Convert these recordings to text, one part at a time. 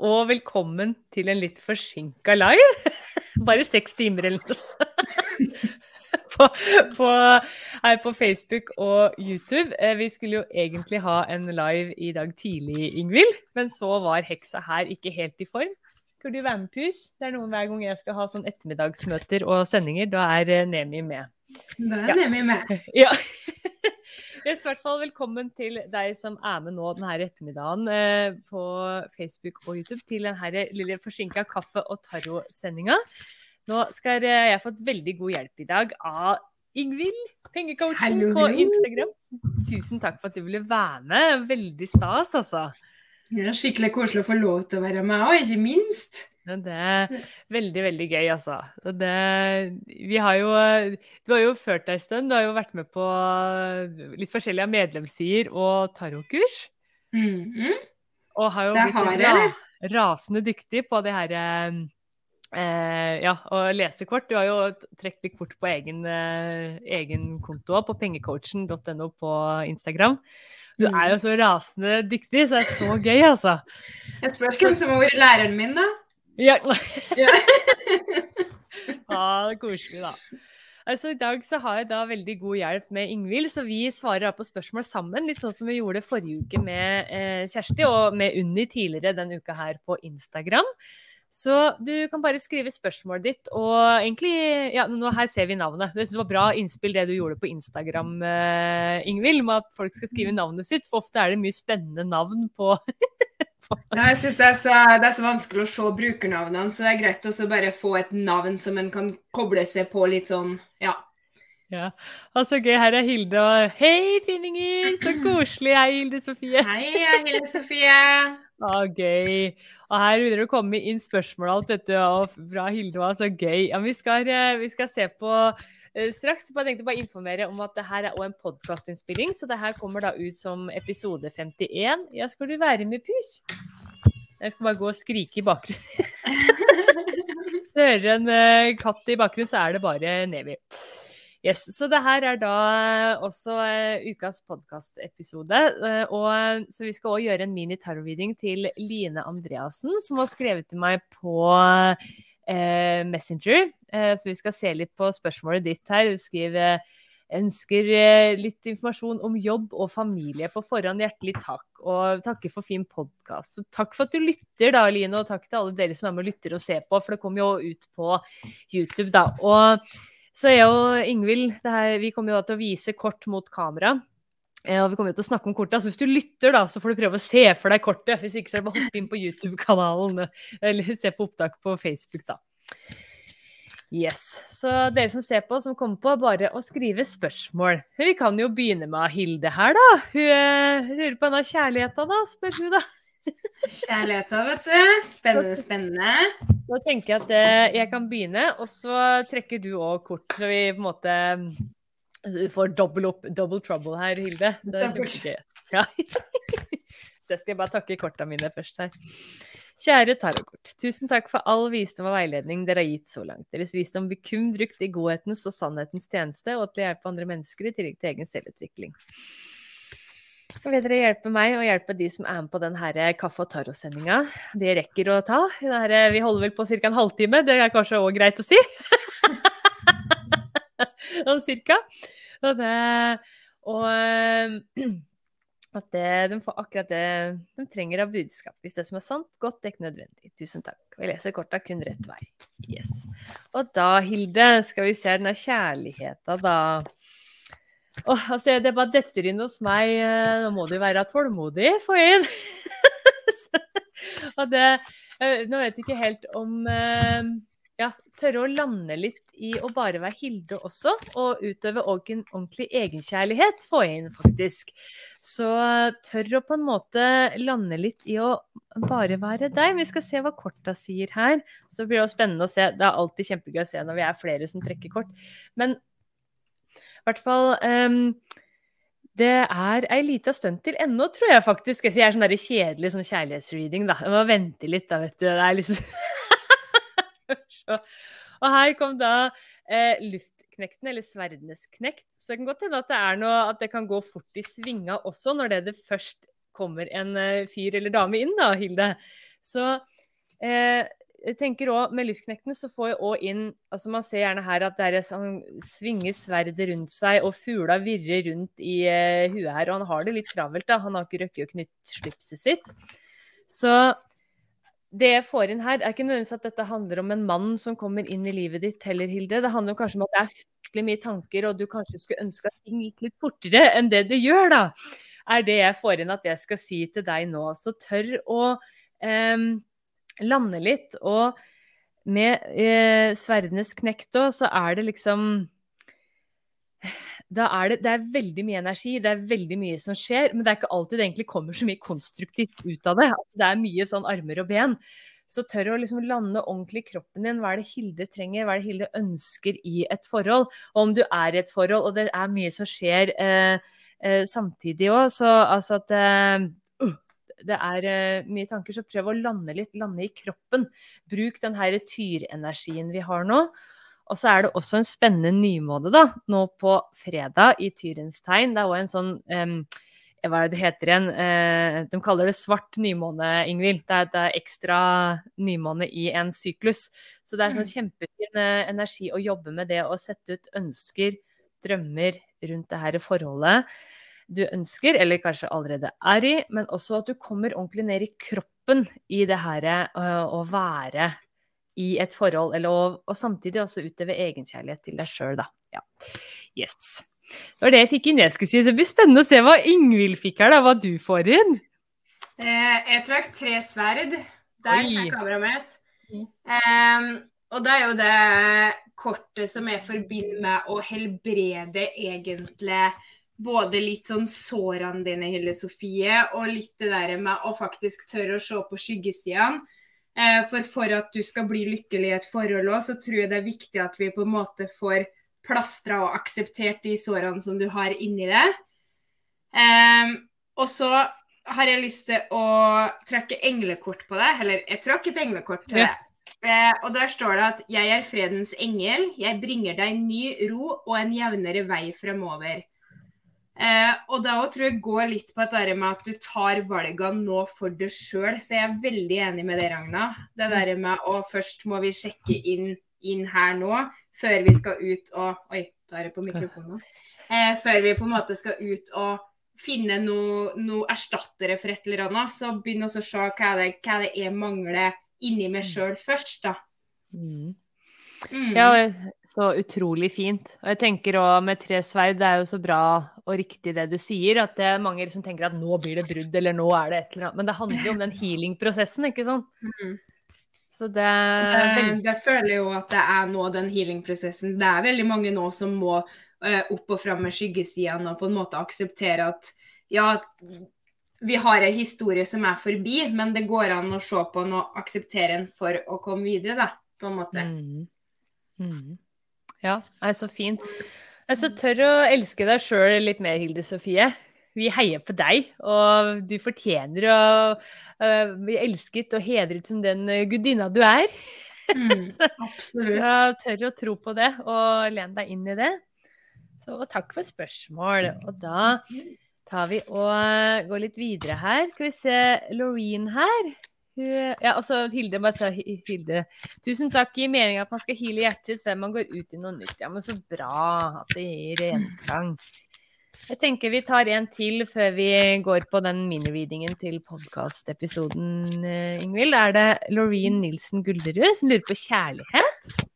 og velkommen til en litt forsinka live. Bare seks timer eller noe sånt. På, på, her på Facebook og YouTube. Eh, vi skulle jo egentlig ha en live i dag tidlig, Ingvild. Men så var heksa her ikke helt i form. Skulle du være med, Pus? Det er noen hver gang jeg skal ha sånn ettermiddagsmøter og sendinger. Da er eh, Nemi med. Da er ja. Nemi med. Ja. Yes, hvert fall velkommen til deg som er med nå denne ettermiddagen eh, på Facebook og YouTube til denne lille forsinka kaffe- og tarot-sendinga. Nå skal eh, jeg fått veldig god hjelp i dag av Ingvild, pengecoachen på Instagram. Tusen takk for at du ville være med. Veldig stas, altså. Ja, skikkelig koselig å få lov til å være med òg, ikke minst. Det er veldig, veldig gøy, altså. Det, vi har jo Du har jo ført deg en stund. Du har jo vært med på litt forskjellige medlemssider og tarotkurs. Mm -hmm. Og har jo det blitt har rasende dyktig på det her eh, Ja, å lese kort. Du har jo trukket litt kort på egen, eh, egen konto på pengecoachen.no på Instagram. Du er jo så rasende dyktig, så det er så gøy, altså. Jeg spørs hvem som har vært læreren min, da. Ja. ja. ah, koselig, da. Altså, I dag så har jeg da veldig god hjelp med Ingvild, så vi svarer på spørsmål sammen. Litt sånn som vi gjorde forrige uke med eh, Kjersti, og med Unni tidligere denne uka her på Instagram. Så du kan bare skrive spørsmålet ditt, og egentlig Ja, nå her ser vi navnet. Det var bra innspill det du gjorde på Instagram, eh, Ingvild, med at folk skal skrive navnet sitt, for ofte er det mye spennende navn på Ja, jeg syns det, det, er så vanskelig å se brukernavnene, så det er greit å bare få et navn som en kan koble seg på litt sånn, ja. Ja, og så gøy. Her er Hilde og Hei, finninger! Så koselig. Hei, Hilde Sofie. Hei, Hilde Sofie. Å, gøy. Og her begynner det å komme inn spørsmål og alt dette. Og bra, Hilde. var så gøy. Ja, vi, skal, eh, vi skal se på straks. Jeg tenkte bare informere om at det her er også en podkastinnspilling, så det her kommer da ut som episode 51. Ja, skal du være med, Pus? Jeg skal bare gå og skrike i bakgrunnen. Hører en uh, katt i bakgrunnen, så er det bare Nevi. Yes, Så det her er da også uh, ukas podkastepisode. Og så vi skal òg gjøre en mini-tarot-reading til Line Andreassen, som har skrevet til meg på uh, Messenger. så vi skal se litt på spørsmålet ditt her. Hun skriver ønsker litt informasjon om jobb og familie på forhånd. Hjertelig takk. Og takker for fin podkast. Så takk for at du lytter, da, Line. Og takk til alle dere som er med og lytter og ser på, for det kommer jo ut på YouTube, da. Og så er jo Ingvild, vi kommer jo da til å vise kort mot kamera. Ja, vi kommer til å snakke om kortet. Så hvis du lytter, da, så får du prøve å se for deg kortet. Hvis ikke så er det bare å hoppe inn på YouTube-kanalen eller se på opptak på Facebook, da. Yes. Så dere som ser på, som kommer på, bare å skrive spørsmål. Vi kan jo begynne med Hilde her, da. Hun lurer på denne kjærligheta, da, spør hun, da. Kjærligheta, vet du. Spennende, spennende. Da tenker jeg at eh, jeg kan begynne, og så trekker du òg kort. Så vi på en måte Du får double, up, double trouble her, Hilde. Ja. så jeg skal bare takke korta mine først her. Kjære tarotkort. Tusen takk for all visdom og veiledning dere har gitt så langt. Deres visdom blir kun brukt i godhetens og sannhetens tjeneste, og til å hjelpe andre mennesker i tillegg til egen selvutvikling. Og vil dere hjelpe meg og hjelpe de som er med på denne kaffe- og tarot-sendinga? Det rekker å ta. Her, vi holder vel på ca. en halvtime, det er kanskje òg greit å si? sånn cirka. Og, det, og at det, de får akkurat det de trenger av budskap. Hvis det som er sant, godt, det er ikke nødvendig. Tusen takk. Og jeg leser korta kun rett vei. Yes. Og da, Hilde, skal vi se denne kjærligheta, da. Oh, altså, det bare detter inn hos meg. eh, Nå må du være tålmodig, få inn. og det eh, Nå vet jeg ikke helt om eh, tørre å lande litt i å bare være Hilde også, og utøve en ordentlig egenkjærlighet, få inn, faktisk. Så tør å på en måte lande litt i å bare være deg. Vi skal se hva korta sier her. Så blir det jo spennende å se. Det er alltid kjempegøy å se når vi er flere som trekker kort. Men i hvert fall um, det er ei lita stund til ennå, tror jeg faktisk. Jeg er sånn der kjedelig sånn kjærlighetsreading, da. Jeg må vente litt, da, vet du. Det er liksom Og her kom da eh, luftknekten, eller sverdenes knekt. Så det kan godt hende at det er noe at det kan gå fort i svinga også, når det, det først kommer en eh, fyr eller dame inn, da, Hilde. Så eh, jeg tenker også, Med luftknekten så får jeg òg inn altså Man ser gjerne her at det er sånn, svinger sverdet rundt seg, og fugla virrer rundt i eh, huet her. Og han har det litt travelt, da. Han har ikke rukket å knytte slipset sitt. Så det jeg får inn her, er ikke nødvendigvis at dette handler om en mann som kommer inn i livet ditt heller, Hilde. Det handler kanskje om at det er fryktelig mye tanker, og du kanskje skulle ønske at ting gikk litt fortere enn det det gjør, da. Er det jeg får inn at jeg skal si til deg nå. Så tør å eh, lande litt. Og med eh, sverdenes knekt òg, så er det liksom da er det, det er veldig mye energi, det er veldig mye som skjer, men det er ikke alltid det egentlig kommer så mye konstruktivt ut av det. Det er mye sånn armer og ben. Så tør å liksom lande ordentlig i kroppen din. Hva er det Hilde trenger, hva er det Hilde ønsker i et forhold? Og om du er i et forhold, og det er mye som skjer eh, eh, samtidig òg, så altså at eh, uh, det er eh, mye tanker, så prøv å lande litt, lande i kroppen. Bruk den her tyrenergien vi har nå. Og så er det også en spennende nymåne da, nå på fredag i Tyrens tegn. Det er også en sånn um, Hva er det det heter igjen? Eh, de kaller det svart nymåne, Ingvild. Det, det er ekstra nymåne i en syklus. Så det er sånn kjempefin eh, energi å jobbe med det å sette ut ønsker, drømmer rundt det her forholdet du ønsker, eller kanskje allerede er i, men også at du kommer ordentlig ned i kroppen i det her eh, å være i et forhold, eller og, og samtidig også utøve egenkjærlighet til deg sjøl, da. Ja. Yes. Det var det jeg fikk inn. Jeg skulle si. Det blir spennende å se hva Ingvild fikk her, da. Hva du får inn. Eh, jeg trakk tre sverd. Der Oi. er kameraet mitt. Mm. Um, og det er jo det kortet som jeg forbinder med å helbrede egentlig både litt sånn sårene dine, Hille Sofie, og litt det der med å faktisk tørre å se på skyggesidene. Eh, for for at du skal bli lykkelig i et forhold òg, så tror jeg det er viktig at vi på en måte får plastra og akseptert de sårene som du har inni det. Em, og så har jeg lyst til å trekke englekort på deg. Eller jeg trakk et englekort til Ja. det. Eh, og der står det at 'Jeg er fredens engel. Jeg bringer deg ny ro og en jevnere vei fremover'. Eh, og det tror jeg går litt på det der med at du tar valgene nå for deg sjøl. Så jeg er veldig enig med det, Ragna. Det der med å først må vi sjekke inn, inn her nå, før vi skal ut og Oi, da er det på mikrofonen. Eh, før vi på en måte skal ut og finne noe, noe erstattere for et eller annet, så begynn å se hva det, hva det er mangler inni meg sjøl først, da. Mm. Ja, så utrolig fint. Og jeg tenker òg med tre sverd, det er jo så bra og riktig det du sier, at det er mange som tenker at nå blir det brudd, eller nå er det et eller annet. Men det handler jo om den healing-prosessen, ikke sant? Mm. Så det Jeg føler jo at det er nå den healing-prosessen. Det er veldig mange nå som må uh, opp og fram med skyggesidene og på en måte akseptere at ja, vi har en historie som er forbi, men det går an å se på den og akseptere den for å komme videre, da, på en måte. Mm. Mm. Ja, er så fint. Jeg er så tør å elske deg sjøl litt mer, Hilde Sofie. Vi heier på deg, og du fortjener å bli elsket og hedret som den øh, gudinna du er. Mm, Så absolutt. jeg tør å tro på det og lene deg inn i det. Så takk for spørsmål. Og da tar vi og øh, går litt videre her. Skal vi se Loreen her. Hun, ja, altså Hilde, bare sa Hilde. Tusen takk. Gir mening at man skal heale hjertet sitt før man går ut i noe nytt. Ja, men så bra at det gir gjenklang. Jeg tenker vi tar en til før vi går på den minireadingen til podkastepisoden, Ingvild. Er det Loreen Nilsen Gulderud som lurer på kjærlighet?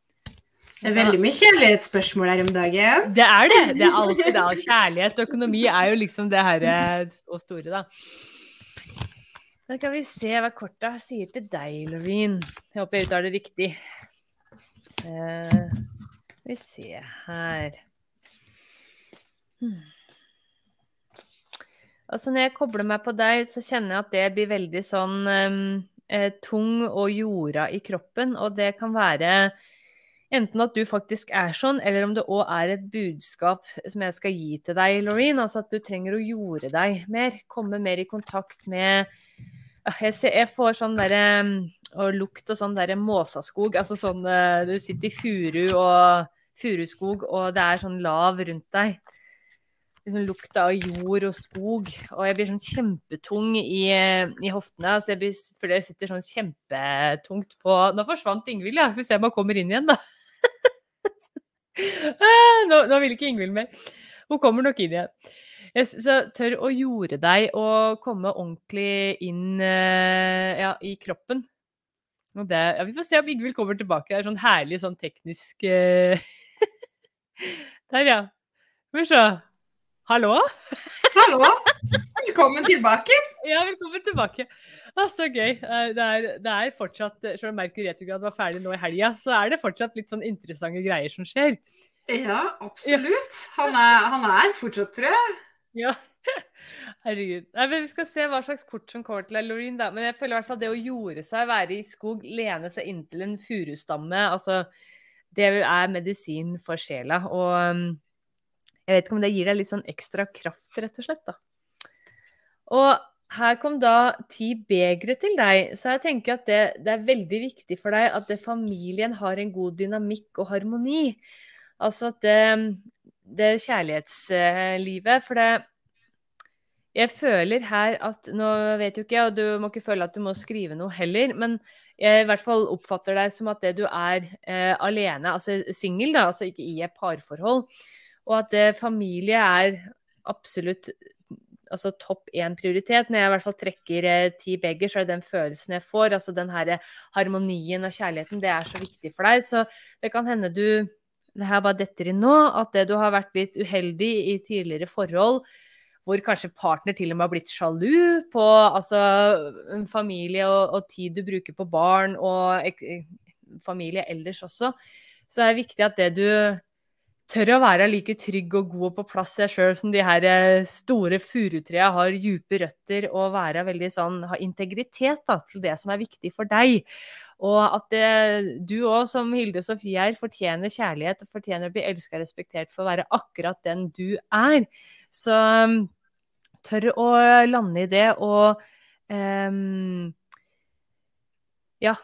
Det er veldig mye kjærlighetsspørsmål her om dagen. Det er det. Det er alltid det. Kjærlighet og økonomi er jo liksom det herre og store, da. Da kan vi se hva korta sier til deg, Loreen. Jeg håper jeg uttaler det riktig. Uh, vi ser her hmm. Altså, når jeg kobler meg på deg, så kjenner jeg at det blir veldig sånn um, tung og jorda i kroppen. Og det kan være enten at du faktisk er sånn, eller om det òg er et budskap som jeg skal gi til deg, Loreen. Altså at du trenger å jorde deg mer. Komme mer i kontakt med Jeg, ser, jeg får sånn derre Og lukt og sånn derre måsaskog. Altså sånn Du sitter i furu og furuskog, og det er sånn lav rundt deg. Liksom lukta av jord og skog. Og jeg blir sånn kjempetung i, i hoftene. Så jeg blir, fordi jeg sitter sånn kjempetungt på Nå forsvant Ingvild, ja. Får se om hun kommer inn igjen, da. Ah, nå, nå, vil ikke Ingvild mer. Hun kommer nok inn igjen. Så tør å jorde deg og komme ordentlig inn uh, ja, i kroppen. Det, ja, vi får se om Ingvild kommer tilbake. Det er sånn herlig sånn teknisk uh... Der, ja. Skal vi se. Hallo? Hallo. Velkommen tilbake. Ja, velkommen tilbake. Å, så gøy. Eh, det er, det er fortsatt, Selv om Merkur retrograd var ferdig nå i helga, så er det fortsatt litt sånn interessante greier som skjer. Ja, absolutt. Han er, han er fortsatt, tror jeg. Ja. Herregud. Nei, men Vi skal se hva slags kort som kommer til Loreen, da. Men jeg føler i hvert fall det å jorde seg, være i skog, lene seg inntil en furustamme, altså Det er medisin for sjela. Og um, jeg vet ikke om det gir deg litt sånn ekstra kraft, rett og slett, da. Og her kom da ti begre til deg, så jeg tenker at det, det, er veldig viktig for deg at det, familien har en god dynamikk og harmoni. Altså at det, det kjærlighetslivet For det Jeg føler her at Nå vet jo ikke jeg, og du må ikke føle at du må skrive noe heller, men jeg i hvert fall oppfatter deg som at det du er eh, alene, altså singel, da, altså ikke i et parforhold, og at eh, familie er absolutt altså topp én prioritet. Når jeg i hvert fall trekker eh, ti begger, så er det den følelsen jeg får. Altså den her harmonien og kjærligheten, det er så viktig for deg. Så det kan hende du det her bare detter inn nå, at det du har vært litt uheldig i tidligere forhold, hvor kanskje partner til og med har blitt sjalu på altså, familie og, og, tid du bruker på barn og ek, familie ellers også, så er det viktig at det du tør å være like trygg og god og på plass deg sjøl som de her store furutrea har dype røtter og være veldig sånn, ha integritet da, til det som er viktig for deg. Og at det, eh, du òg, som Hilde Sofie er, fortjener kjærlighet og fortjener å bli elska og respektert for å være akkurat den du er. Så mm, tør å lande i det og um, Ja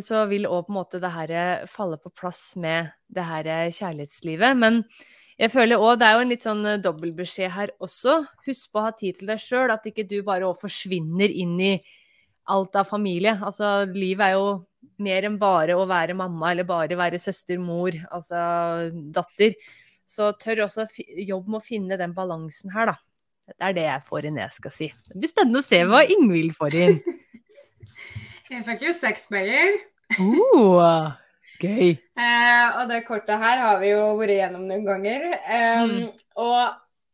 så vil òg på en måte det her eh, falle på plass med det her eh, kjærlighetslivet. Men jeg føler òg det er jo en litt sånn dobbeltbeskjed her også. Husk på å ha tid til deg sjøl, at ikke du bare òg forsvinner inn i alt av familie. Altså livet er jo mer enn bare å være mamma eller bare være søster, mor, altså datter. Så tør også jobb med å finne den balansen her, da. Det er det jeg får inn, jeg skal si. Det blir spennende å se hva Ingvild får inn. Jeg fikk jo bager. Uh, gøy. Eh, og det kortet her har vi jo vært gjennom noen ganger. Um, mm. Og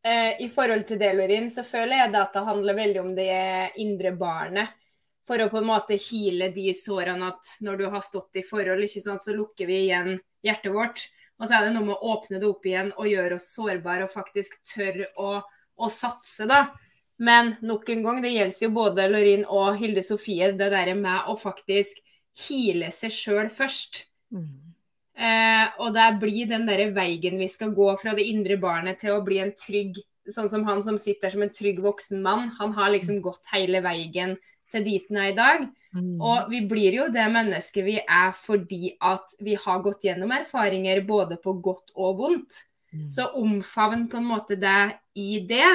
eh, i forhold til det, Lorin, så føler jeg at det handler veldig om det indre barnet. For å på en måte hile de sårene at når du har stått i forhold, sant, så lukker vi igjen hjertet vårt. Og så er det noe med å åpne det opp igjen og gjøre oss sårbare og faktisk tørre å, å satse, da. Men nok en gang, det gjelder jo både Lorin og Hilde Sofie, det der med å faktisk hile seg sjøl først. Mm. Eh, og det blir den der veien vi skal gå fra det indre barnet til å bli en trygg Sånn som han som sitter som en trygg voksen mann. Han har liksom gått hele veien til dit den er i dag. Mm. Og vi blir jo det mennesket vi er fordi at vi har gått gjennom erfaringer både på godt og vondt. Mm. Så omfavn på en måte det i det.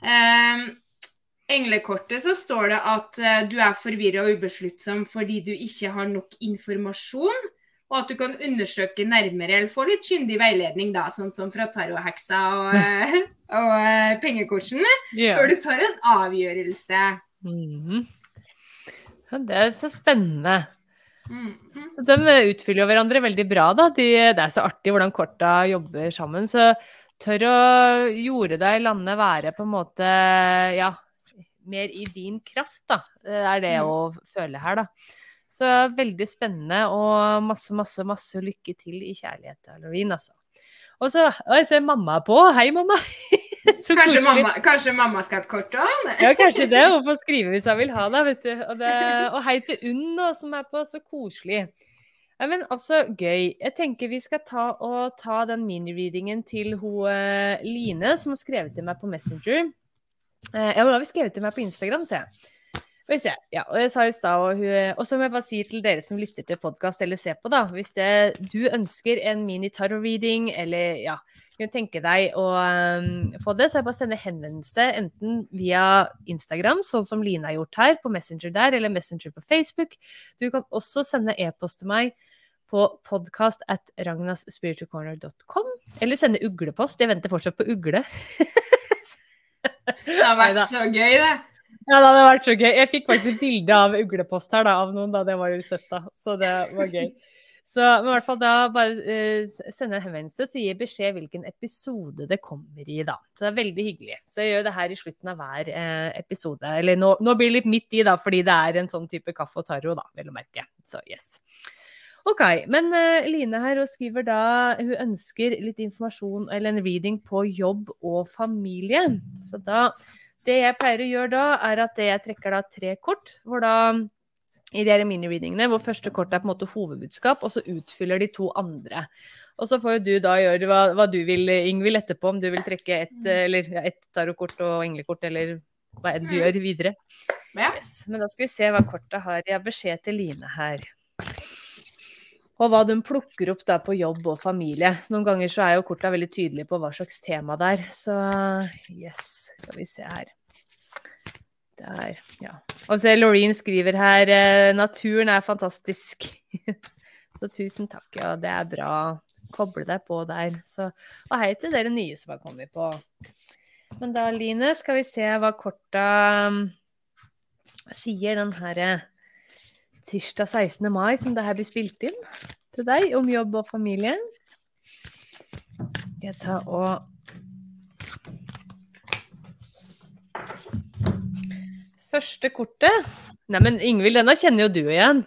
Eh, englekortet så står det at eh, du er forvirra og ubesluttsom fordi du ikke har nok informasjon, og at du kan undersøke nærmere eller få litt kyndig veiledning, da, sånn som fra taroheksa og, eh, og uh, pengecoachen, Ja. før du tar en avgjørelse. Ja, det er så spennende. Mm. De utfyller jo hverandre veldig bra, da. De, det er så artig hvordan korta jobber sammen. Så tør å jorde deg lande være på en måte ja, mer i din kraft, da. Det er det Mm. å føle her, da. Så veldig spennende, og masse, masse, masse lykke til i kjærlighet, Halloween, altså. Og så Oi, se mamma er på! Hei, mamma! Kanskje, mamma, kanskje mamma skal ha et kort òg? Ja, kanskje det. Hun får skrive hvis hun vil ha det, vet du. Og, det, og hei til Unn nå, som er på. Så koselig. Ja, men altså, gøy. Jeg tenker vi skal ta og ta den minireadingen til hun eh, Line, som har skrevet til meg på Messenger. Eh, ja, hun har skrevet til meg på Instagram, ser jeg. Skal vi se. Ja, og jeg sa i stad, og Og så må jeg bare si til dere som lytter til podkast eller ser på, da. Hvis det, du ønsker en mini-tarot-reading, eller ja, kunne tenke deg å um, få det, så er det bare å sende henvendelse enten via Instagram, sånn som Line har gjort her, på Messenger der, eller Messenger på Facebook. Du kan også sende e-post til meg på podcast at ragnasspiritualcorner.com, eller sende uglepost. Jeg venter fortsatt på ugle. Det har vært så gøy, det. Ja, det hadde vært så gøy. Jeg fikk faktisk bilde av uglepost her da, av noen, da. Det var jo søtt, da. Så det var gøy. Så men i hvert fall da bare uh, sende en henvendelse, så gir beskjed hvilken episode det kommer i, da. Så det er veldig hyggelig. Så jeg gjør det her i slutten av hver uh, episode. Eller nå, nå blir det litt midt i, da, fordi det er en sånn type kaffe og taro, da, vel å merke. Så yes. OK. Men uh, Line her hun skriver da hun ønsker litt informasjon eller en reading på jobb og familie. Så da Det jeg pleier å gjøre da, er at jeg trekker da tre kort, hvor da i de mini-readingene, hvor første kort er på en måte hovedbudskap, og så utfyller de to andre. Og så får jo du da gjøre hva, hva du vil, Ingvild, etterpå, om du vil trekke ett eller ja, et tarotkort og englekort, eller hva enn du Mm. gjør videre. Ja. Yes. Men da skal vi se hva kortet har. Jeg har beskjed til Line her. Og hva de plukker opp da på jobb og familie. Noen ganger så er jo korta veldig tydelige på hva slags tema det er. Så yes, skal vi se her. Der, ja. Og se, Laureen skriver her eh, naturen er fantastisk. så tusen takk, ja, det er bra. Koble deg på der. Så, og hei til dere nye som har kommet på. Men da, Line, skal vi se hva korta um, sier den her eh, tirsdag 16. mai, som det her blir spilt inn til deg, om jobb og familie. Jeg ta og Første kortet Nei, men Ingvild, denne kjenner jo du igjen.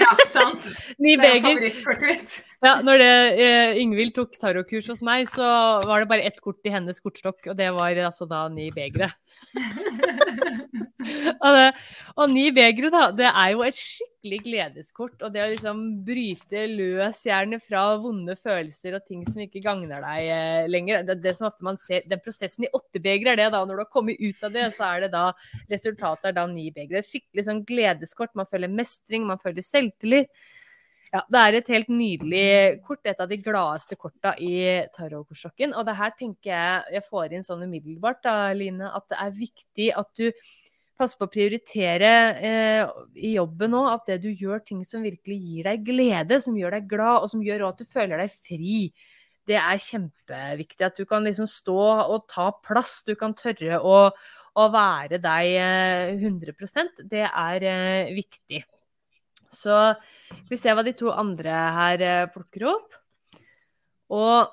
Ja, sant. Ni Det er favorittkortet mitt. Ja, når det, eh, Ingvild tok tarotkurs hos meg, så var det bare ett kort i hennes kortstokk, og det var altså da ni begre. og, og ni begre, da, det er jo et skikkelig gledeskort. Og det å liksom bryte løs gjerne fra vonde følelser og ting som ikke gagner deg eh, lenger. Det, det som ofte man ser, Den prosessen i åtte begre er det da, når du har kommet ut av det, så er det da resultatet er da ni begre. Skikkelig sånn gledeskort. Man føler mestring, man føler selvtillit. Ja, Det er et helt nydelig kort. Et av de gladeste korta i tarotkortstokken. Og det her tenker jeg jeg får inn sånn umiddelbart, da, Line, at det er viktig at du passer på å prioritere eh, i jobben nå at det du gjør ting som virkelig gir deg glede, som gjør deg glad, og som gjør at du føler deg fri. Det er kjempeviktig at du kan liksom stå og ta plass. Du kan tørre å, å være deg eh, 100 Det er eh, viktig. Så vi se hva de to andre her eh, plukker opp. Og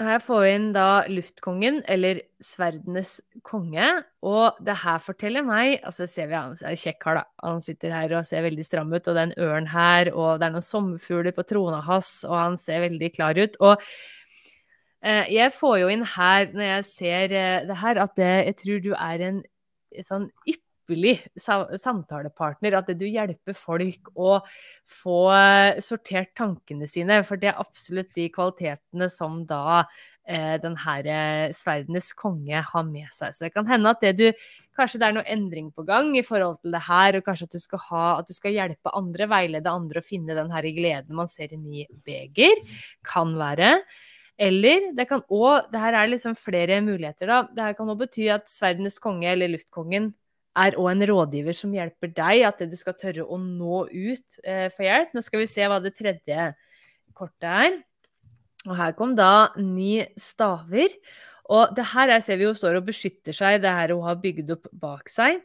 her får vi inn da luftkongen, eller sverdenes konge. Og det her forteller meg Altså ser vi han er kjekk her, da. Han sitter her og ser veldig stram ut, og det er en ørn her, og det er noen sommerfugler på trona hans, og han ser veldig klar ut. Og eh, jeg får jo inn her, når jeg ser eh, det her, at det, jeg tror du er en sånn ypperlig sa- samtalepartner. At du hjelper folk å få eh, sortert tankene sine. For det er absolutt de kvalitetene som da eh, den her eh, sverdenes konge har med seg. Så det kan hende at det du Kanskje det er noe endring på gang i forhold til det her, og kanskje at du skal, ha, at du skal hjelpe andre, veilede andre og finne den her gleden man ser i ny beger. Kan være. Eller det kan òg Det her er liksom flere muligheter, da. Det her kan òg bety at sverdenes konge, eller luftkongen, er òg en rådgiver som hjelper deg, at du skal tørre å nå ut eh, for hjelp. Nå skal vi se hva det tredje kortet er. Og her kom da ni staver. Og det her jeg ser vi hun står og beskytter seg, det her hun har bygd opp bak seg.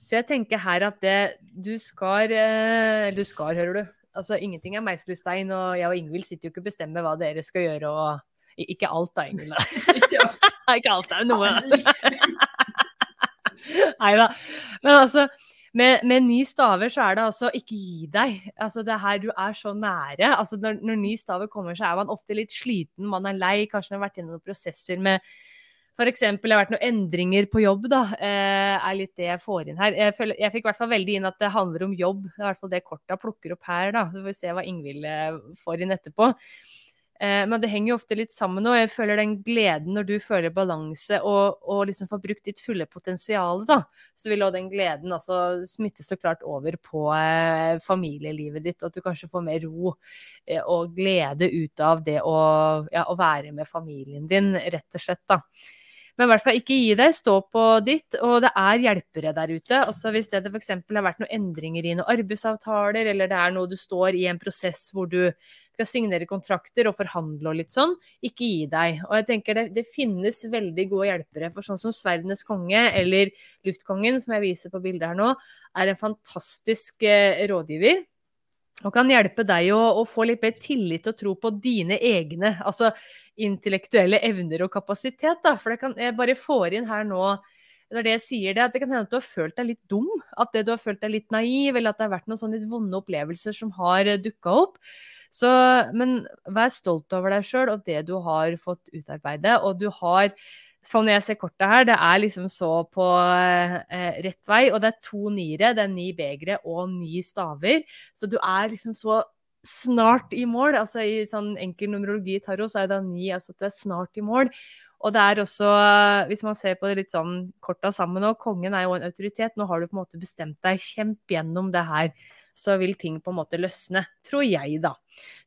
Så jeg tenker her at det, du skal eh, Du skal, hører du. Altså, ingenting er meisel i stein, og jeg og Ingvild sitter jo ikke og bestemmer hva dere skal gjøre. og Ikke alt da, Ingvild. Ikke alt. ikke alt, det er noe. Nei da. Men altså, med, med, ni staver så er det altså ikke gi deg. Altså det her, Du er så nære. Altså når, når ni staver kommer, så er man ofte litt sliten, man er lei, kanskje man har vært gjennom noen prosesser med F.eks. det har vært noen endringer på jobb, da, eh, er litt det jeg får inn her. Jeg, føler, jeg fikk i hvert fall veldig inn at det handler om jobb. Det er i hvert fall det korta plukker opp her, da. Så får vi se hva Ingvild eh, får inn etterpå. Eh, men det henger jo ofte litt sammen og Jeg føler den gleden når du føler balanse og, og liksom får brukt ditt fulle potensial, da. Så vil òg den gleden altså smitte så klart over på eh, familielivet ditt, og at du kanskje får mer ro eh, og glede ut av det å, ja, å være med familien din, rett og slett, da. Men i hvert fall ikke gi deg, stå på ditt. Og det er hjelpere der ute. Altså Hvis det f.eks. har vært noen endringer i noen arbeidsavtaler, eller det er noe du står i en prosess hvor du skal signere kontrakter og forhandle og litt sånn, ikke gi deg. Og jeg tenker det, det finnes veldig gode hjelpere. For sånn som Sverdenes konge eller Luftkongen, som jeg viser på bildet her nå, er en fantastisk eh, rådgiver. Og kan hjelpe deg å, å få litt mer tillit og tro på dine egne altså intellektuelle evner og kapasitet. Da. For kan, jeg bare får inn her nå er det jeg sier, det, at det kan hende at du har følt deg litt dum. At det du har følt deg litt naiv, eller at det har vært noen sånne litt vonde opplevelser som har eh, dukka opp. Så, men vær stolt over deg sjøl og det du har fått utarbeide. Og du har Sånn jeg ser kortet her, det er liksom så på eh, rett vei. Og det er to niere, det er ni begre og ni staver. Så du er liksom så snart i mål. Altså i sånn enkel numerologi i tarot, så er det ni, altså at du er snart i mål. Og det er også, hvis man ser på det litt sånn korta sammen nå, kongen er jo en autoritet. Nå har du på en måte bestemt deg, kjemp gjennom det her så vil ting på en måte løsne. Tror jeg, da.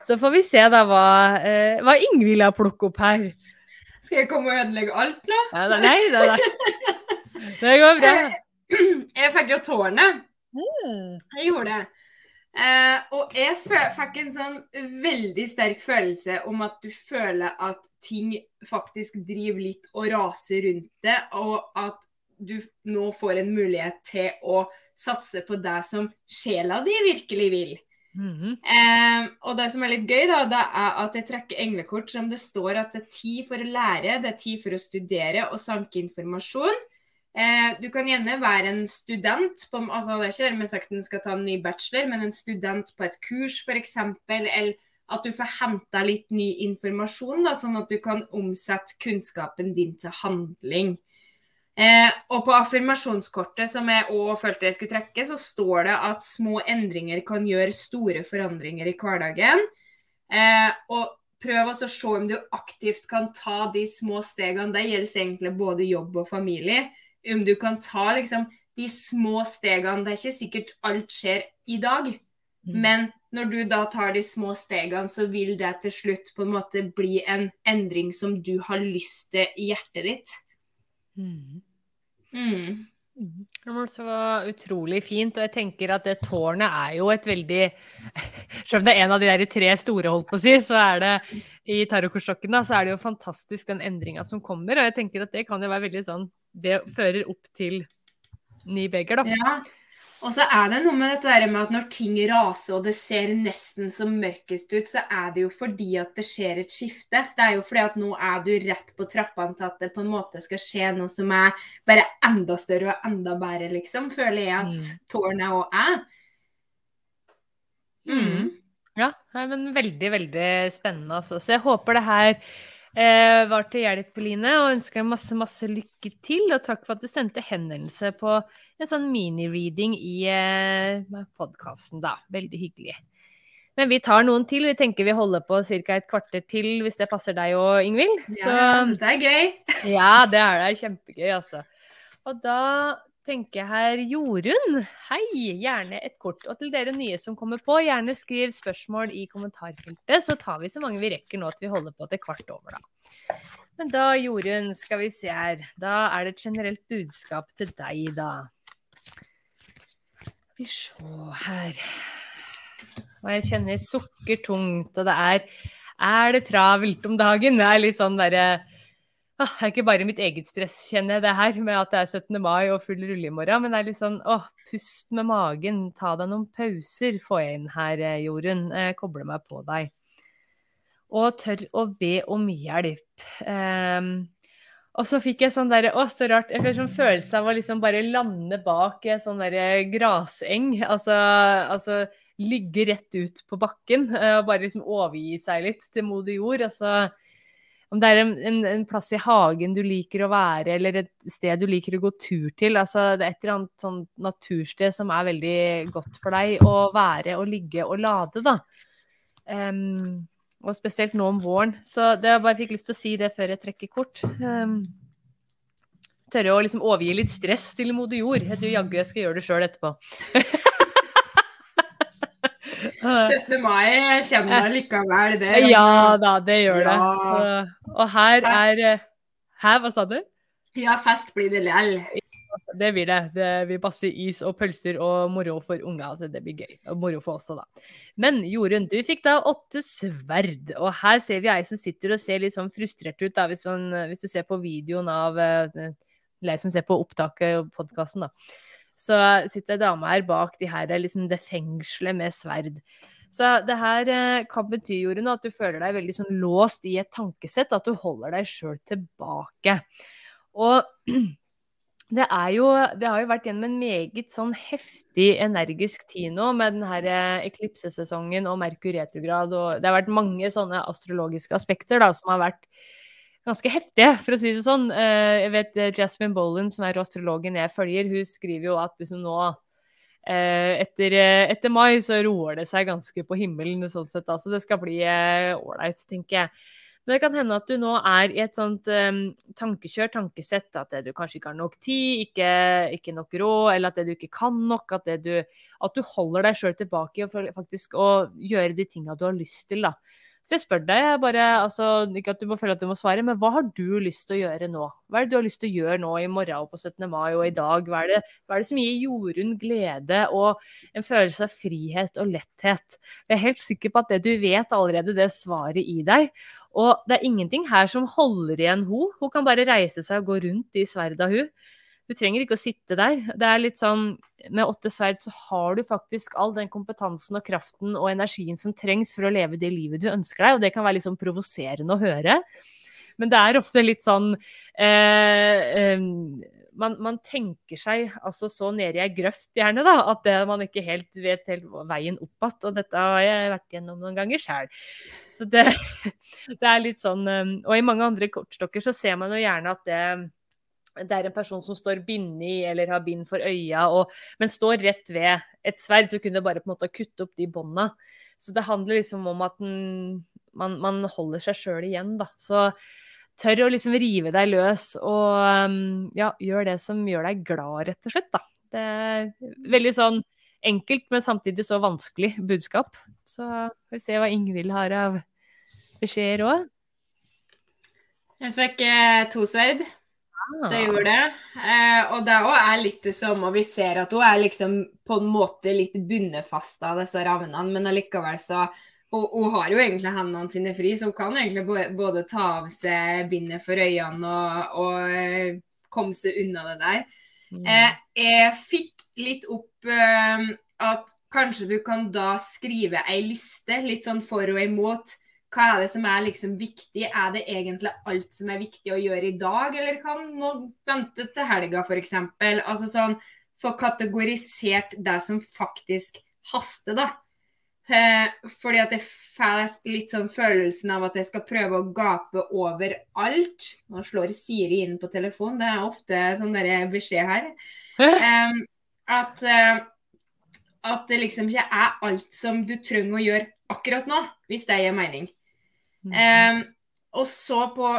Så får vi se da hva, eh, hva Ingvild har plukket opp her. Skal jeg komme og ødelegge alt nå? Ja, nei, nei, nei. Det går bra. Jeg fikk jo tårnet. Mm. Jeg gjorde det. Eh, og jeg fikk en sånn veldig sterk følelse om at du føler at ting faktisk driver litt og raser rundt det, og at du nå får en mulighet til å satse på det som sjela di virkelig vil. Mm -hmm. eh, og det som er litt gøy, da, det er at jeg trekker englekort som det står at det er tid for å lære, det er tid for å studere og sanke informasjon. Eh, du kan gjerne være en student, på, altså det er ikke dermed sagt at du skal ta en ny bachelor, men en student på et kurs f.eks. Eller at du får henta litt ny informasjon, da, sånn at du kan omsette kunnskapen din til handling. Eh, og på affirmasjonskortet som jeg òg følte jeg skulle trekke, så står det at små endringer kan gjøre store forandringer i hverdagen. Eh, og prøv å se om du aktivt kan ta de små stegene. Det gjelder egentlig både jobb og familie. Om du kan ta liksom de små stegene. Det er ikke sikkert alt skjer i dag. Mm. Men når du da tar de små stegene, så vil det til slutt på en måte bli en endring som du har lyst til i hjertet ditt. Mm. Mm. Mm. Så utrolig fint. Og jeg tenker at det tårnet er jo et veldig Selv om det er en av de der tre store, holdt på å si, så er det i tarotkortstokken, så er det jo fantastisk den endringa som kommer. Og jeg tenker at det kan jo være veldig sånn Det fører opp til ny beger, da. Ja. Og så er det noe med dette der med at når ting raser og det ser nesten som mørkest ut, så er det jo fordi at det skjer et skifte. Det er jo fordi at nå er du rett på trappene til at det på en måte skal skje noe som er bare enda større og enda bedre, liksom. Føler jeg at mm. tårnet òg er. Mm. Ja, men veldig, veldig spennende, altså. Så jeg håper det her eh, var til hjelp, Line, og ønsker deg masse, masse lykke til. Og takk for at du sendte henvendelse på en sånn mini-reading i eh, podkasten, da. Veldig hyggelig. Men vi tar noen til. Vi tenker vi holder på ca. et kvarter til, hvis det passer deg og Ingvild. Ja, det er gøy. ja, det er det. Kjempegøy, altså. Og da tenker jeg her Jorunn. Hei, gjerne et kort. Og til dere nye som kommer på, gjerne skriv spørsmål i kommentarfeltet, så tar vi så mange vi rekker nå at vi holder på til kvart over, da. Men da, Jorunn, skal vi se her. Da er det et generelt budskap til deg, da. Vi se her Og jeg kjenner sukker tungt, og det er Er det travelt om dagen? Det er litt sånn derre det er ikke bare mitt eget stress, kjenner jeg det her, med at det er 17. mai og full rulle i morgen. Men det er litt sånn åh, pust med magen, ta deg noen pauser, får jeg inn her, eh, Jorunn. Jeg kobler meg på deg. Og tør å be om hjelp. Um, og så fikk jeg sånn derre Å, så rart. Jeg fikk sånn følelse av å liksom bare lande bak sånn derre graseng. Altså, altså, ligge rett ut på bakken eh, og bare liksom overgi seg litt til moder jord. Altså om det er en, en, en, plass i hagen du liker å være, eller et sted du liker å gå tur til. altså Det er et eller annet sånn natursted som er veldig godt for deg å være og ligge og lade, da. Um, og spesielt nå om våren. Så det, jeg bare fikk lyst til å si det før jeg trekker kort. Um, tørre å liksom overgi litt stress til moder jord. Jeg tror jaggu jeg skal gjøre det sjøl etterpå. 17. mai kommer likevel, det. Ja da, det gjør ja. det. Og her er Hæ, hva sa du? Ja, fest blir det lell. Det blir det. Det blir passe is og pølser og moro for unga. Altså, det blir gøy. Og moro for oss òg, da. Men Jorunn, du fikk da åtte sverd. Og her ser vi ei som sitter og ser litt sånn frustrert ut, da, hvis, man, hvis du ser på videoen av Eller eh, som ser på opptaket og podkasten, da så sitter ei dame her bak de her, liksom det fengselet med sverd. Så det her eh, kan bety, Jorunn, at du føler deg veldig sånn låst i et tankesett, at du holder deg sjøl tilbake. Og det, jo, det har jo vært gjennom en meget sånn heftig, energisk tid nå med denne eh, eklipsesesongen og Merkur retrograd, og det har vært mange sånne astrologiske aspekter da, som har vært ganske heftige, for å si det sånn. Eh, jeg vet eh, Jasmine Bolan, som er astrologen jeg følger, hun skriver jo at liksom nå etter, etter, mai så roer det seg ganske på himmelen, sånn sett. Altså det skal bli ålreit, tenker jeg. Men det kan hende at du nå er i et sånt um, tankekjør, tankesett, at du kanskje ikke har nok tid, ikke, ikke nok råd, eller at det du ikke kan nok. At, du, at du holder deg sjøl tilbake for faktisk å gjøre de tinga du har lyst til. da. Så jeg spør deg, bare, altså, ikke at du må føle at du må svare, men hva har du lyst til å gjøre nå? Hva er det du har lyst til å gjøre nå i morgen og på 17. mai og i dag? Hva er det, hva er det som gir Jorunn glede og en følelse av frihet og letthet? Jeg er helt sikker på at det du vet allerede, det svaret i deg. Og det er ingenting her som holder igjen hun. Hun kan bare reise seg og gå rundt i sverda, hun. Du trenger ikke å sitte der. Det er litt sånn, Med åtte sverd så har du faktisk all den kompetansen og kraften og energien som trengs for å leve det livet du ønsker deg, og det kan være litt sånn provoserende å høre. Men det er ofte litt sånn eh, eh, man, man, tenker seg altså så nede i ei grøft gjerne, da, at det, man ikke helt vet helt veien opp igjen. Og dette har jeg vært gjennom noen ganger sjøl. Så det, det, er litt sånn Og i mange andre kortstokker så ser man jo gjerne at det det er en person som står bindig eller har bind for øya, og, men står rett ved et sverd, så kunne du bare på en måte kutte opp de bånda. Så det handler liksom om at den, man, man, holder seg sjøl igjen, da. Så tør å liksom rive deg løs og um, ja, gjør det som gjør deg glad, rett og slett, da. Det er veldig sånn enkelt, men samtidig så vanskelig budskap. Så får vi se hva Ingvild har av beskjeder òg. Jeg fikk eh, to sverd. Det ah. gjorde det. Eh, og det òg er litt det samme. Vi ser at hun er liksom på en måte litt bundet fast av disse ravnene, men allikevel så hun, hun, har jo egentlig hendene sine fri, så hun kan egentlig både ta av seg bindet for øynene og, og eh, komme seg unna det der. Mm. Eh, jeg fikk litt opp eh, at kanskje du kan da skrive ei liste, litt sånn for og imot hva er det som er liksom viktig? Er det egentlig alt som er viktig å gjøre i dag, eller kan noe vente til helga f.eks.? Altså sånn få kategorisert det som faktisk haster, da. Eh, fordi at jeg får litt sånn følelsen av at jeg skal prøve å gape over alt. Nå slår Siri inn på telefonen, det er ofte sånn der beskjed her. Eh, at, eh, at det liksom ikke er alt som du trenger å gjøre akkurat nå, hvis det gir mening. Um, og så på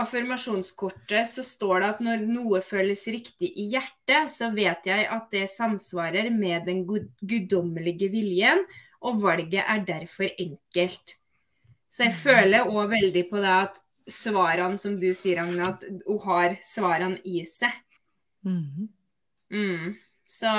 affirmasjonskortet så står det at når noe føles riktig i hjertet, så vet jeg at det samsvarer med den guddommelige viljen, og valget er derfor enkelt. Så jeg føler òg veldig på det at svarene, som du sier, Agne, at hun har svarene i seg. Mm. Mm. Så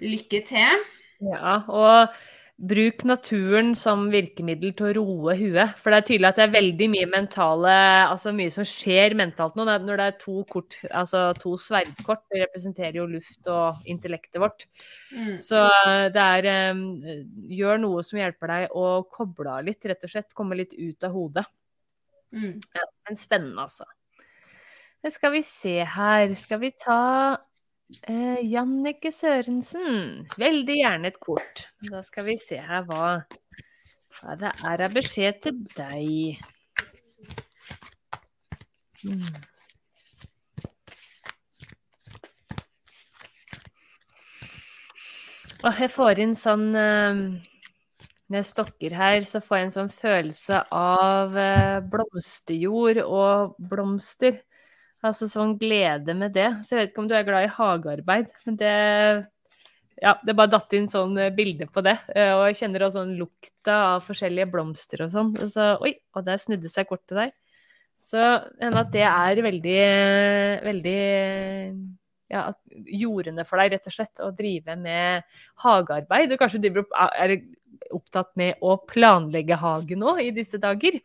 Lykke til. Ja, og bruk naturen som virkemiddel til å roe huet. For det er tydelig at det er veldig mye mentale Altså mye som skjer mentalt nå. Når det er to kort, altså to sverdkort, det representerer jo luft og intellektet vårt. Mm. Så det er um, Gjør noe som hjelper deg å koble av litt, rett og slett. Komme litt ut av hodet. Mm. Ja, men spennende, altså. Det skal vi se her. Skal vi ta Eh, Jannike Sørensen. Veldig gjerne et kort. Da skal vi se her hva, hva det er av beskjed til deg. Hmm. Jeg får inn sånn eh, Når jeg stokker her, så får jeg en sånn følelse av eh, blomsterjord og blomster. Altså sånn glede med det. Så jeg vet ikke om du er glad i hagearbeid, men det ja, det bare datt inn sånn eh, bilde på det. Eh, og jeg kjenner også sånn lukta av forskjellige blomster og sånn. Så, oi, og der snudde seg kortet der. Så hende at det er veldig, veldig ja, jordende for deg, rett og slett, å drive med hagearbeid. Og kanskje du er opptatt med å planlegge hagen nå i disse dager.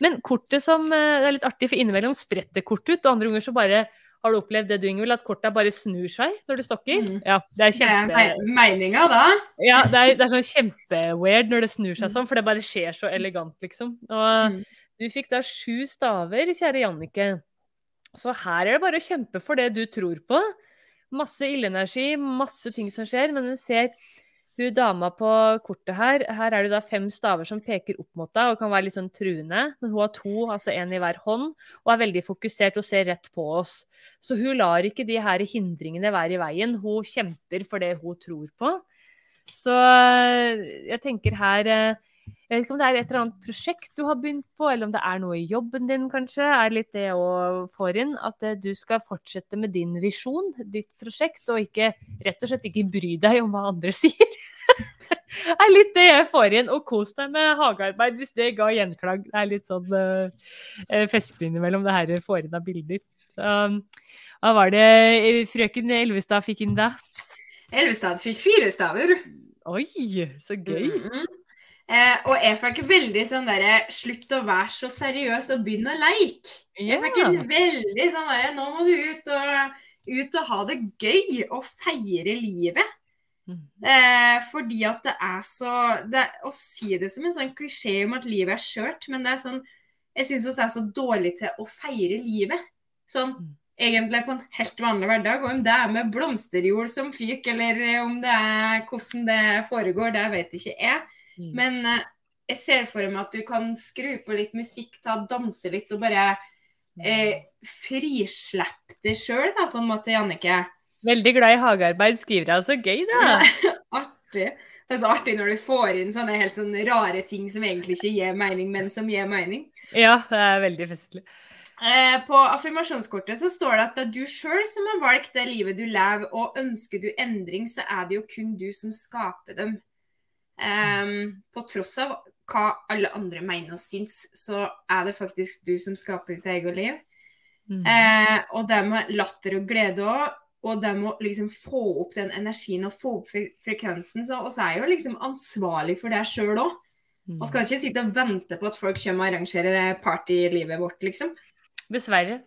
Men kortet som eh, Det er litt artig, for innimellom spretter kortet ut, og andre ganger så bare har du opplevd det du, Ingvild, at kortet bare snur seg når du stokker? Mm. Ja, det er kjempe... Det er meninga, da. Ja, det er, det er sånn kjempeweird når det snur seg mm. sånn, for det bare skjer så elegant, liksom. Og mm. du fikk da sju staver, kjære Jannicke. Så her er det bare å kjempe for det du tror på. Masse ildenergi, masse ting som skjer, men du ser hun dama på kortet her, her er det da fem staver som peker opp mot deg og kan være litt sånn truende. Men hun har to, altså én i hver hånd, og er veldig fokusert og ser rett på oss. Så hun lar ikke de her hindringene være i veien. Hun kjemper for det hun tror på. Så jeg tenker her eh, Jeg vet ikke om det er et eller annet prosjekt du har begynt på, eller om det er noe i jobben din, kanskje. er litt det å få inn. At eh, du skal fortsette med din visjon, ditt prosjekt, og ikke rett og slett ikke bry deg om hva andre sier Det er litt det jeg får inn. Og kos deg med hagearbeid hvis det ga gjenklag. Det er litt sånn uh, festlig innimellom det her får inn av bilder. Um, hva var det frøken Elvestad fikk inn da? Elvestad fikk fire staver. Oi, så gøy. Mm -hmm. Eh, og jeg fikk veldig sånn derre Slutt å være så seriøs og begynn å leke. Yeah. Jeg fikk en veldig sånn derre Nå må du ut og, ut og ha det gøy og feire livet. Mm. Eh, fordi at det er så det, Å si det som en sånn klisjé om at livet er skjørt, men det er sånn Jeg syns vi er så dårlig til å feire livet. Sånn mm. egentlig på en helt vanlig hverdag. Og om det er med blomsterjord som fyker, eller om det er hvordan det foregår, det vet ikke jeg. Mm. Men eh, jeg ser for meg at du kan skru på litt musikk, ta danse litt og bare eh, frislippe det sjøl, på en måte, Jannike. Veldig glad i hagearbeid, skriver jeg. Så gøy, da. Artig. Det er så artig når du får inn sånne helt sånne rare ting som egentlig ikke gir mening, men som gir mening. Ja, det er veldig festlig. Eh, på affirmasjonskortet så står det at det er du sjøl som har valgt det livet du lever, og ønsker du endring, så er det jo kun du som skaper dem. Um, på tross av hva alle andre mener og syns, så er det faktisk du som skaper ditt eget liv. Mm. Uh, og det med latter og glede òg og det med å liksom få opp den energien og få opp frekvensen. Så, og så er jo liksom ansvarlig for det sjøl òg. og skal ikke sitte og vente på at folk kommer og arrangerer party i livet vårt, liksom. Dessverre.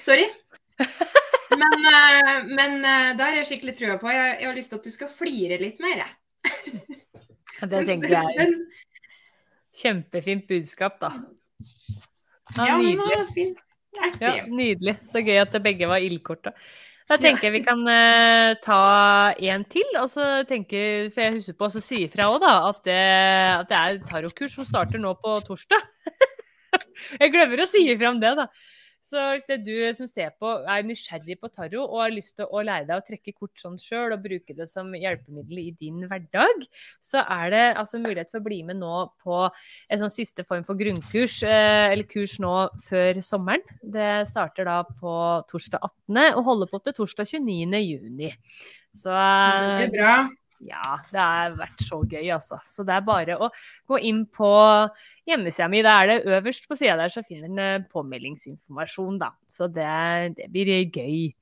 Sorry. Men, uh, men uh, det har jeg skikkelig trua på. Jeg, jeg, har lyst til at du skal flire litt mer. det tenker jeg er kjempefint budskap, da. Ja, nydelig. Ja, nydelig. Så gøy at begge var ildkorta. Da tenker jeg vi kan uh, ta en til. og så tenker, For jeg husker på å si ifra òg, da, at det, at det er tarotkurs som starter nå på torsdag. jeg glemmer å si ifra om det, da. Så hvis det er du som ser på, er nysgjerrig på tarot og har lyst til å lære deg å trekke kort sånn sjøl og bruke det som hjelpemiddel i din hverdag, så er det altså mulighet for å bli med nå på en sånn siste form for grunnkurs, eh, eller kurs nå før sommeren. Det starter da på torsdag 18. og holder på til torsdag 29. juni. Så Det blir bra. Ja, det har vært så gøy, altså. Så det er bare å gå inn på hjemmesida mi. Da er det øverst på sida der så finner en påmeldingsinformasjon, da. Så det, det, blir gøy.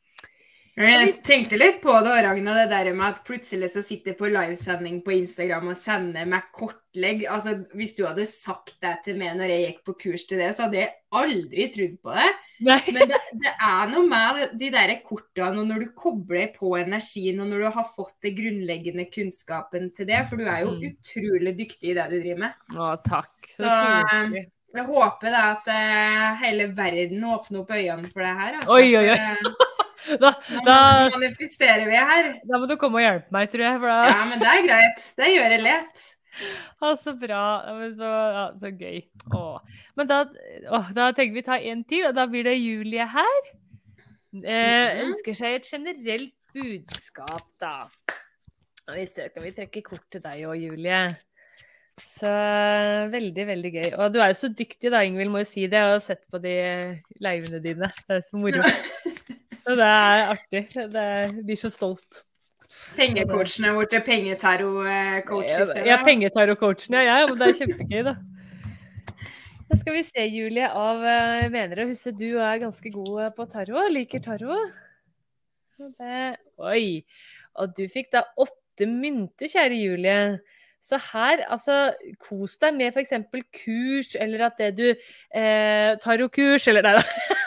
Jeg tenkte litt på det, Ragna, det der med at plutselig så sitter på livesending på Instagram og sender meg kortlegg. Altså, Hvis du hadde sagt det til meg når jeg gikk på kurs til det, så hadde jeg aldri trodd på det. Nei. Men det, det er noe med de der kortene, og når du kobler på energien, og når du har fått det grunnleggende kunnskapen til det, for du er jo Mm. utrolig dyktig i det du driver med. Å, takk. Så Så. Jeg håper da at uh, hele verden åpner opp øynene for det her. Altså, Oi, oi, oi. Da, da, manifesterer vi her. da må du komme og hjelpe meg, tror jeg. Da, Ja, men det er greit. Det gjør jeg lett. Å, så bra. Så, ja, så gøy. Å. Men da, å, da tenker vi ta en til, og da blir det Julie her. Eh, Mhm. ønsker seg et generelt budskap, da. Vi ser, kan vi trekke kort til deg òg, Julie. Så veldig, veldig gøy. Og du er jo så dyktig da, Ingvild, må jo si det. Jeg har sett på de livene dine. Det er så moro. Det er artig. Det er, blir så stolt. Pengecoachen er blitt pengetaro-coach i Ja, stedet. ja ja. ja. Men det er kjempegøy, da. Da skal vi se, Julie, av eh, mener å huske du er ganske god eh, på tarot. Liker tarot. Det, oi. Og du fikk da åtte mynter, kjære Julie. Så her, altså, kos deg med f.eks. kurs, eller at det du eh, Tarotkurs, eller nei da.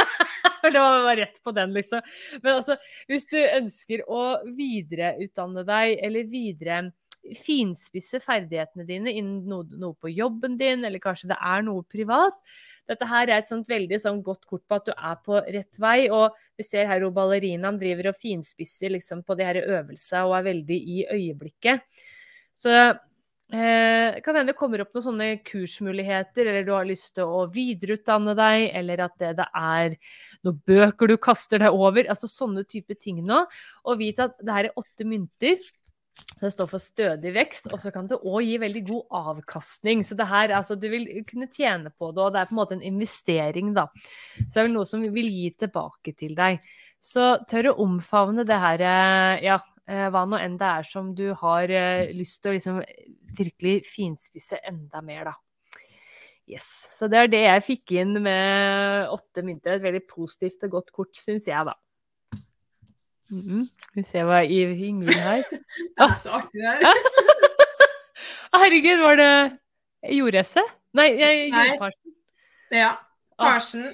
det var rett på den, liksom. Men altså, hvis du ønsker å videreutdanne deg, eller videre finspisse ferdighetene dine innen noe, noe på jobben din, eller kanskje det er noe privat. Dette her er et sånt veldig sånn godt kort på at du er på rett vei. Og vi ser her hvor ballerinaen driver og finspisser liksom på de her øvelsene og er veldig i øyeblikket. Så eh, kan hende det kommer opp noen sånne kursmuligheter, eller du har lyst til å videreutdanne deg, eller at det, det er noen bøker du kaster deg over. Altså sånne type ting nå. Og vit at det her er åtte mynter. Det står for stødig vekst, og så kan det òg gi veldig god avkastning. Så det her, altså, du vil kunne tjene på det, og det er på en måte en investering, da. Så det er vel noe som vi vil gi tilbake til deg. Så tør å omfavne det her, eh, ja, hva nå enn det er som du har eh, lyst til å liksom virkelig finspisse enda mer, da. Yes. Så det er det jeg fikk inn med åtte mynter. Et veldig positivt og godt kort, syns jeg, da. Mhm. Skal vi se hva Ingvild her Det er så artig det her. Herregud, var det jordesse? Nei, jeg, Nei. jordparsen. Ja. Karsen.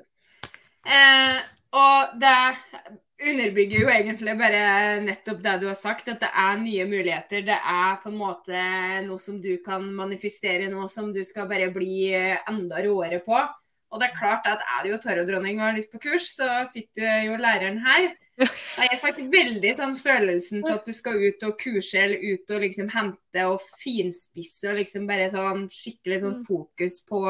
Eh, og det underbygger jo egentlig bare nettopp det du har sagt, at det er nye muligheter. Det er på en måte noe som du kan manifestere, noe som du skal bare bli enda råere på. Og det er klart at er du jo tarotdronning og har lyst på kurs, så sitter jo læreren her. Jeg fikk veldig sånn følelsen til at du skal ut og kurse eller ut og liksom hente og finspisse og liksom bare sånn skikkelig sånn fokus på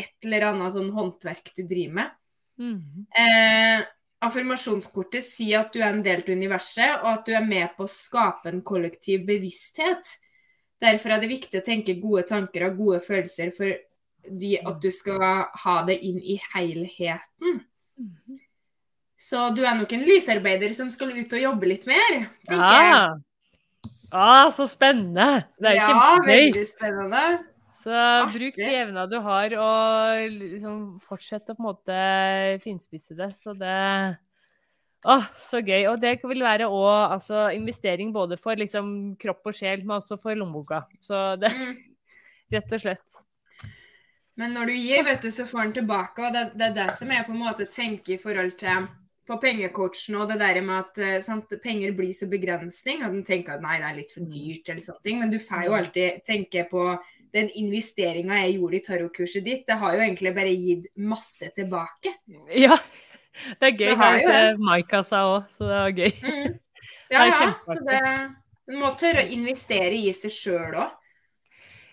et eller annet sånn håndverk du driver med. Mm. Eh, affirmasjonskortet sier at du er en del av universet, og at du er med på å skape en kollektiv bevissthet. Derfor er det viktig å tenke gode tanker og gode følelser fordi at du skal ha det inn i helheten. Mhm. Så du er nok en lysarbeider som skal ut og jobbe litt mer, tenker jeg. Ah. ah, så spennende! Det er jo Ja, kjempegøy. veldig spennende. Så Artig. bruk de evna du har, og liksom fortsett å på en måte finspisse det. Så det Åh, så gøy. Og det vil være òg altså, investering både for liksom, kropp og sjel, men også for lommeboka. Så det Mm. rett og slett. Men når du gir, vet du, så får den tilbake. Og det, det er det som jeg på en måte tenker i forhold til på pengecoachen og det der med at eh, sant, penger blir så begrensning. Og den tenker at nei, det er litt for dyrt eller sånne ting. Men du får jo alltid tenke på den investeringa jeg gjorde i tarotkurset ditt. Det har jo egentlig bare gitt masse tilbake. Ja. Det er gøy. Det har jo Maika sa òg, så det var gøy. Mm. Ja, ja. Så det, du må tørre å investere i seg sjøl òg.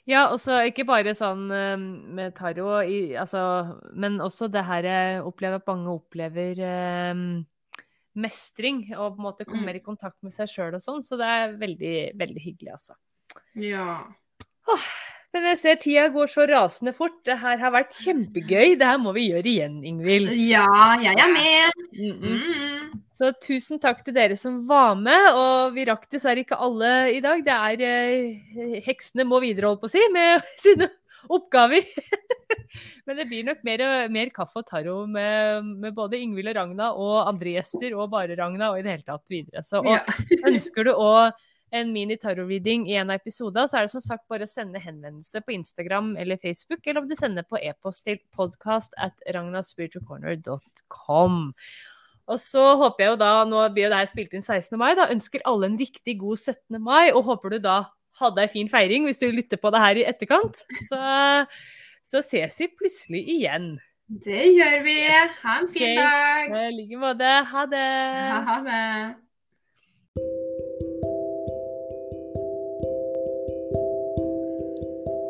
Ja, også ikke bare sånn eh, med tarot, i, altså, men også det her jeg opplever at mange opplever eh, mestring, og på en måte Mm. kommer i kontakt med seg sjøl og sånn, så det er veldig, veldig hyggelig, altså. Ja. Men jeg ser tida går så rasende fort. Det her har vært kjempegøy. Det her må vi gjøre igjen, Ingvild. ja, jeg er med. Mm -mm. Så tusen takk til dere som var med. Og vi rakk dessverre ikke alle i dag. Det er eh, Heksene må videre, holdt på å si, med sine oppgaver. Men det blir nok mer, mer kaffe og taro med, med både Ingvild og Ragna og andre gjester, og bare Ragna, og i det hele tatt videre. Så og, Ja. ønsker du òg en mini-tarot-reading i en av episodene, så er det som sagt bare å sende henvendelse på Instagram eller Facebook, eller om du sender på e-post til podcast at ragnaspiritualcorner.com. Og så håper jeg jo da, nå blir jo det her spilt inn 16. mai, da ønsker alle en riktig god 17. mai, og håper du da hadde ei fin feiring hvis du lytter på det her i etterkant. Så, så ses vi plutselig igjen. Det gjør vi. Ha en fin okay. dag. I like måte. Ha det! Ha det.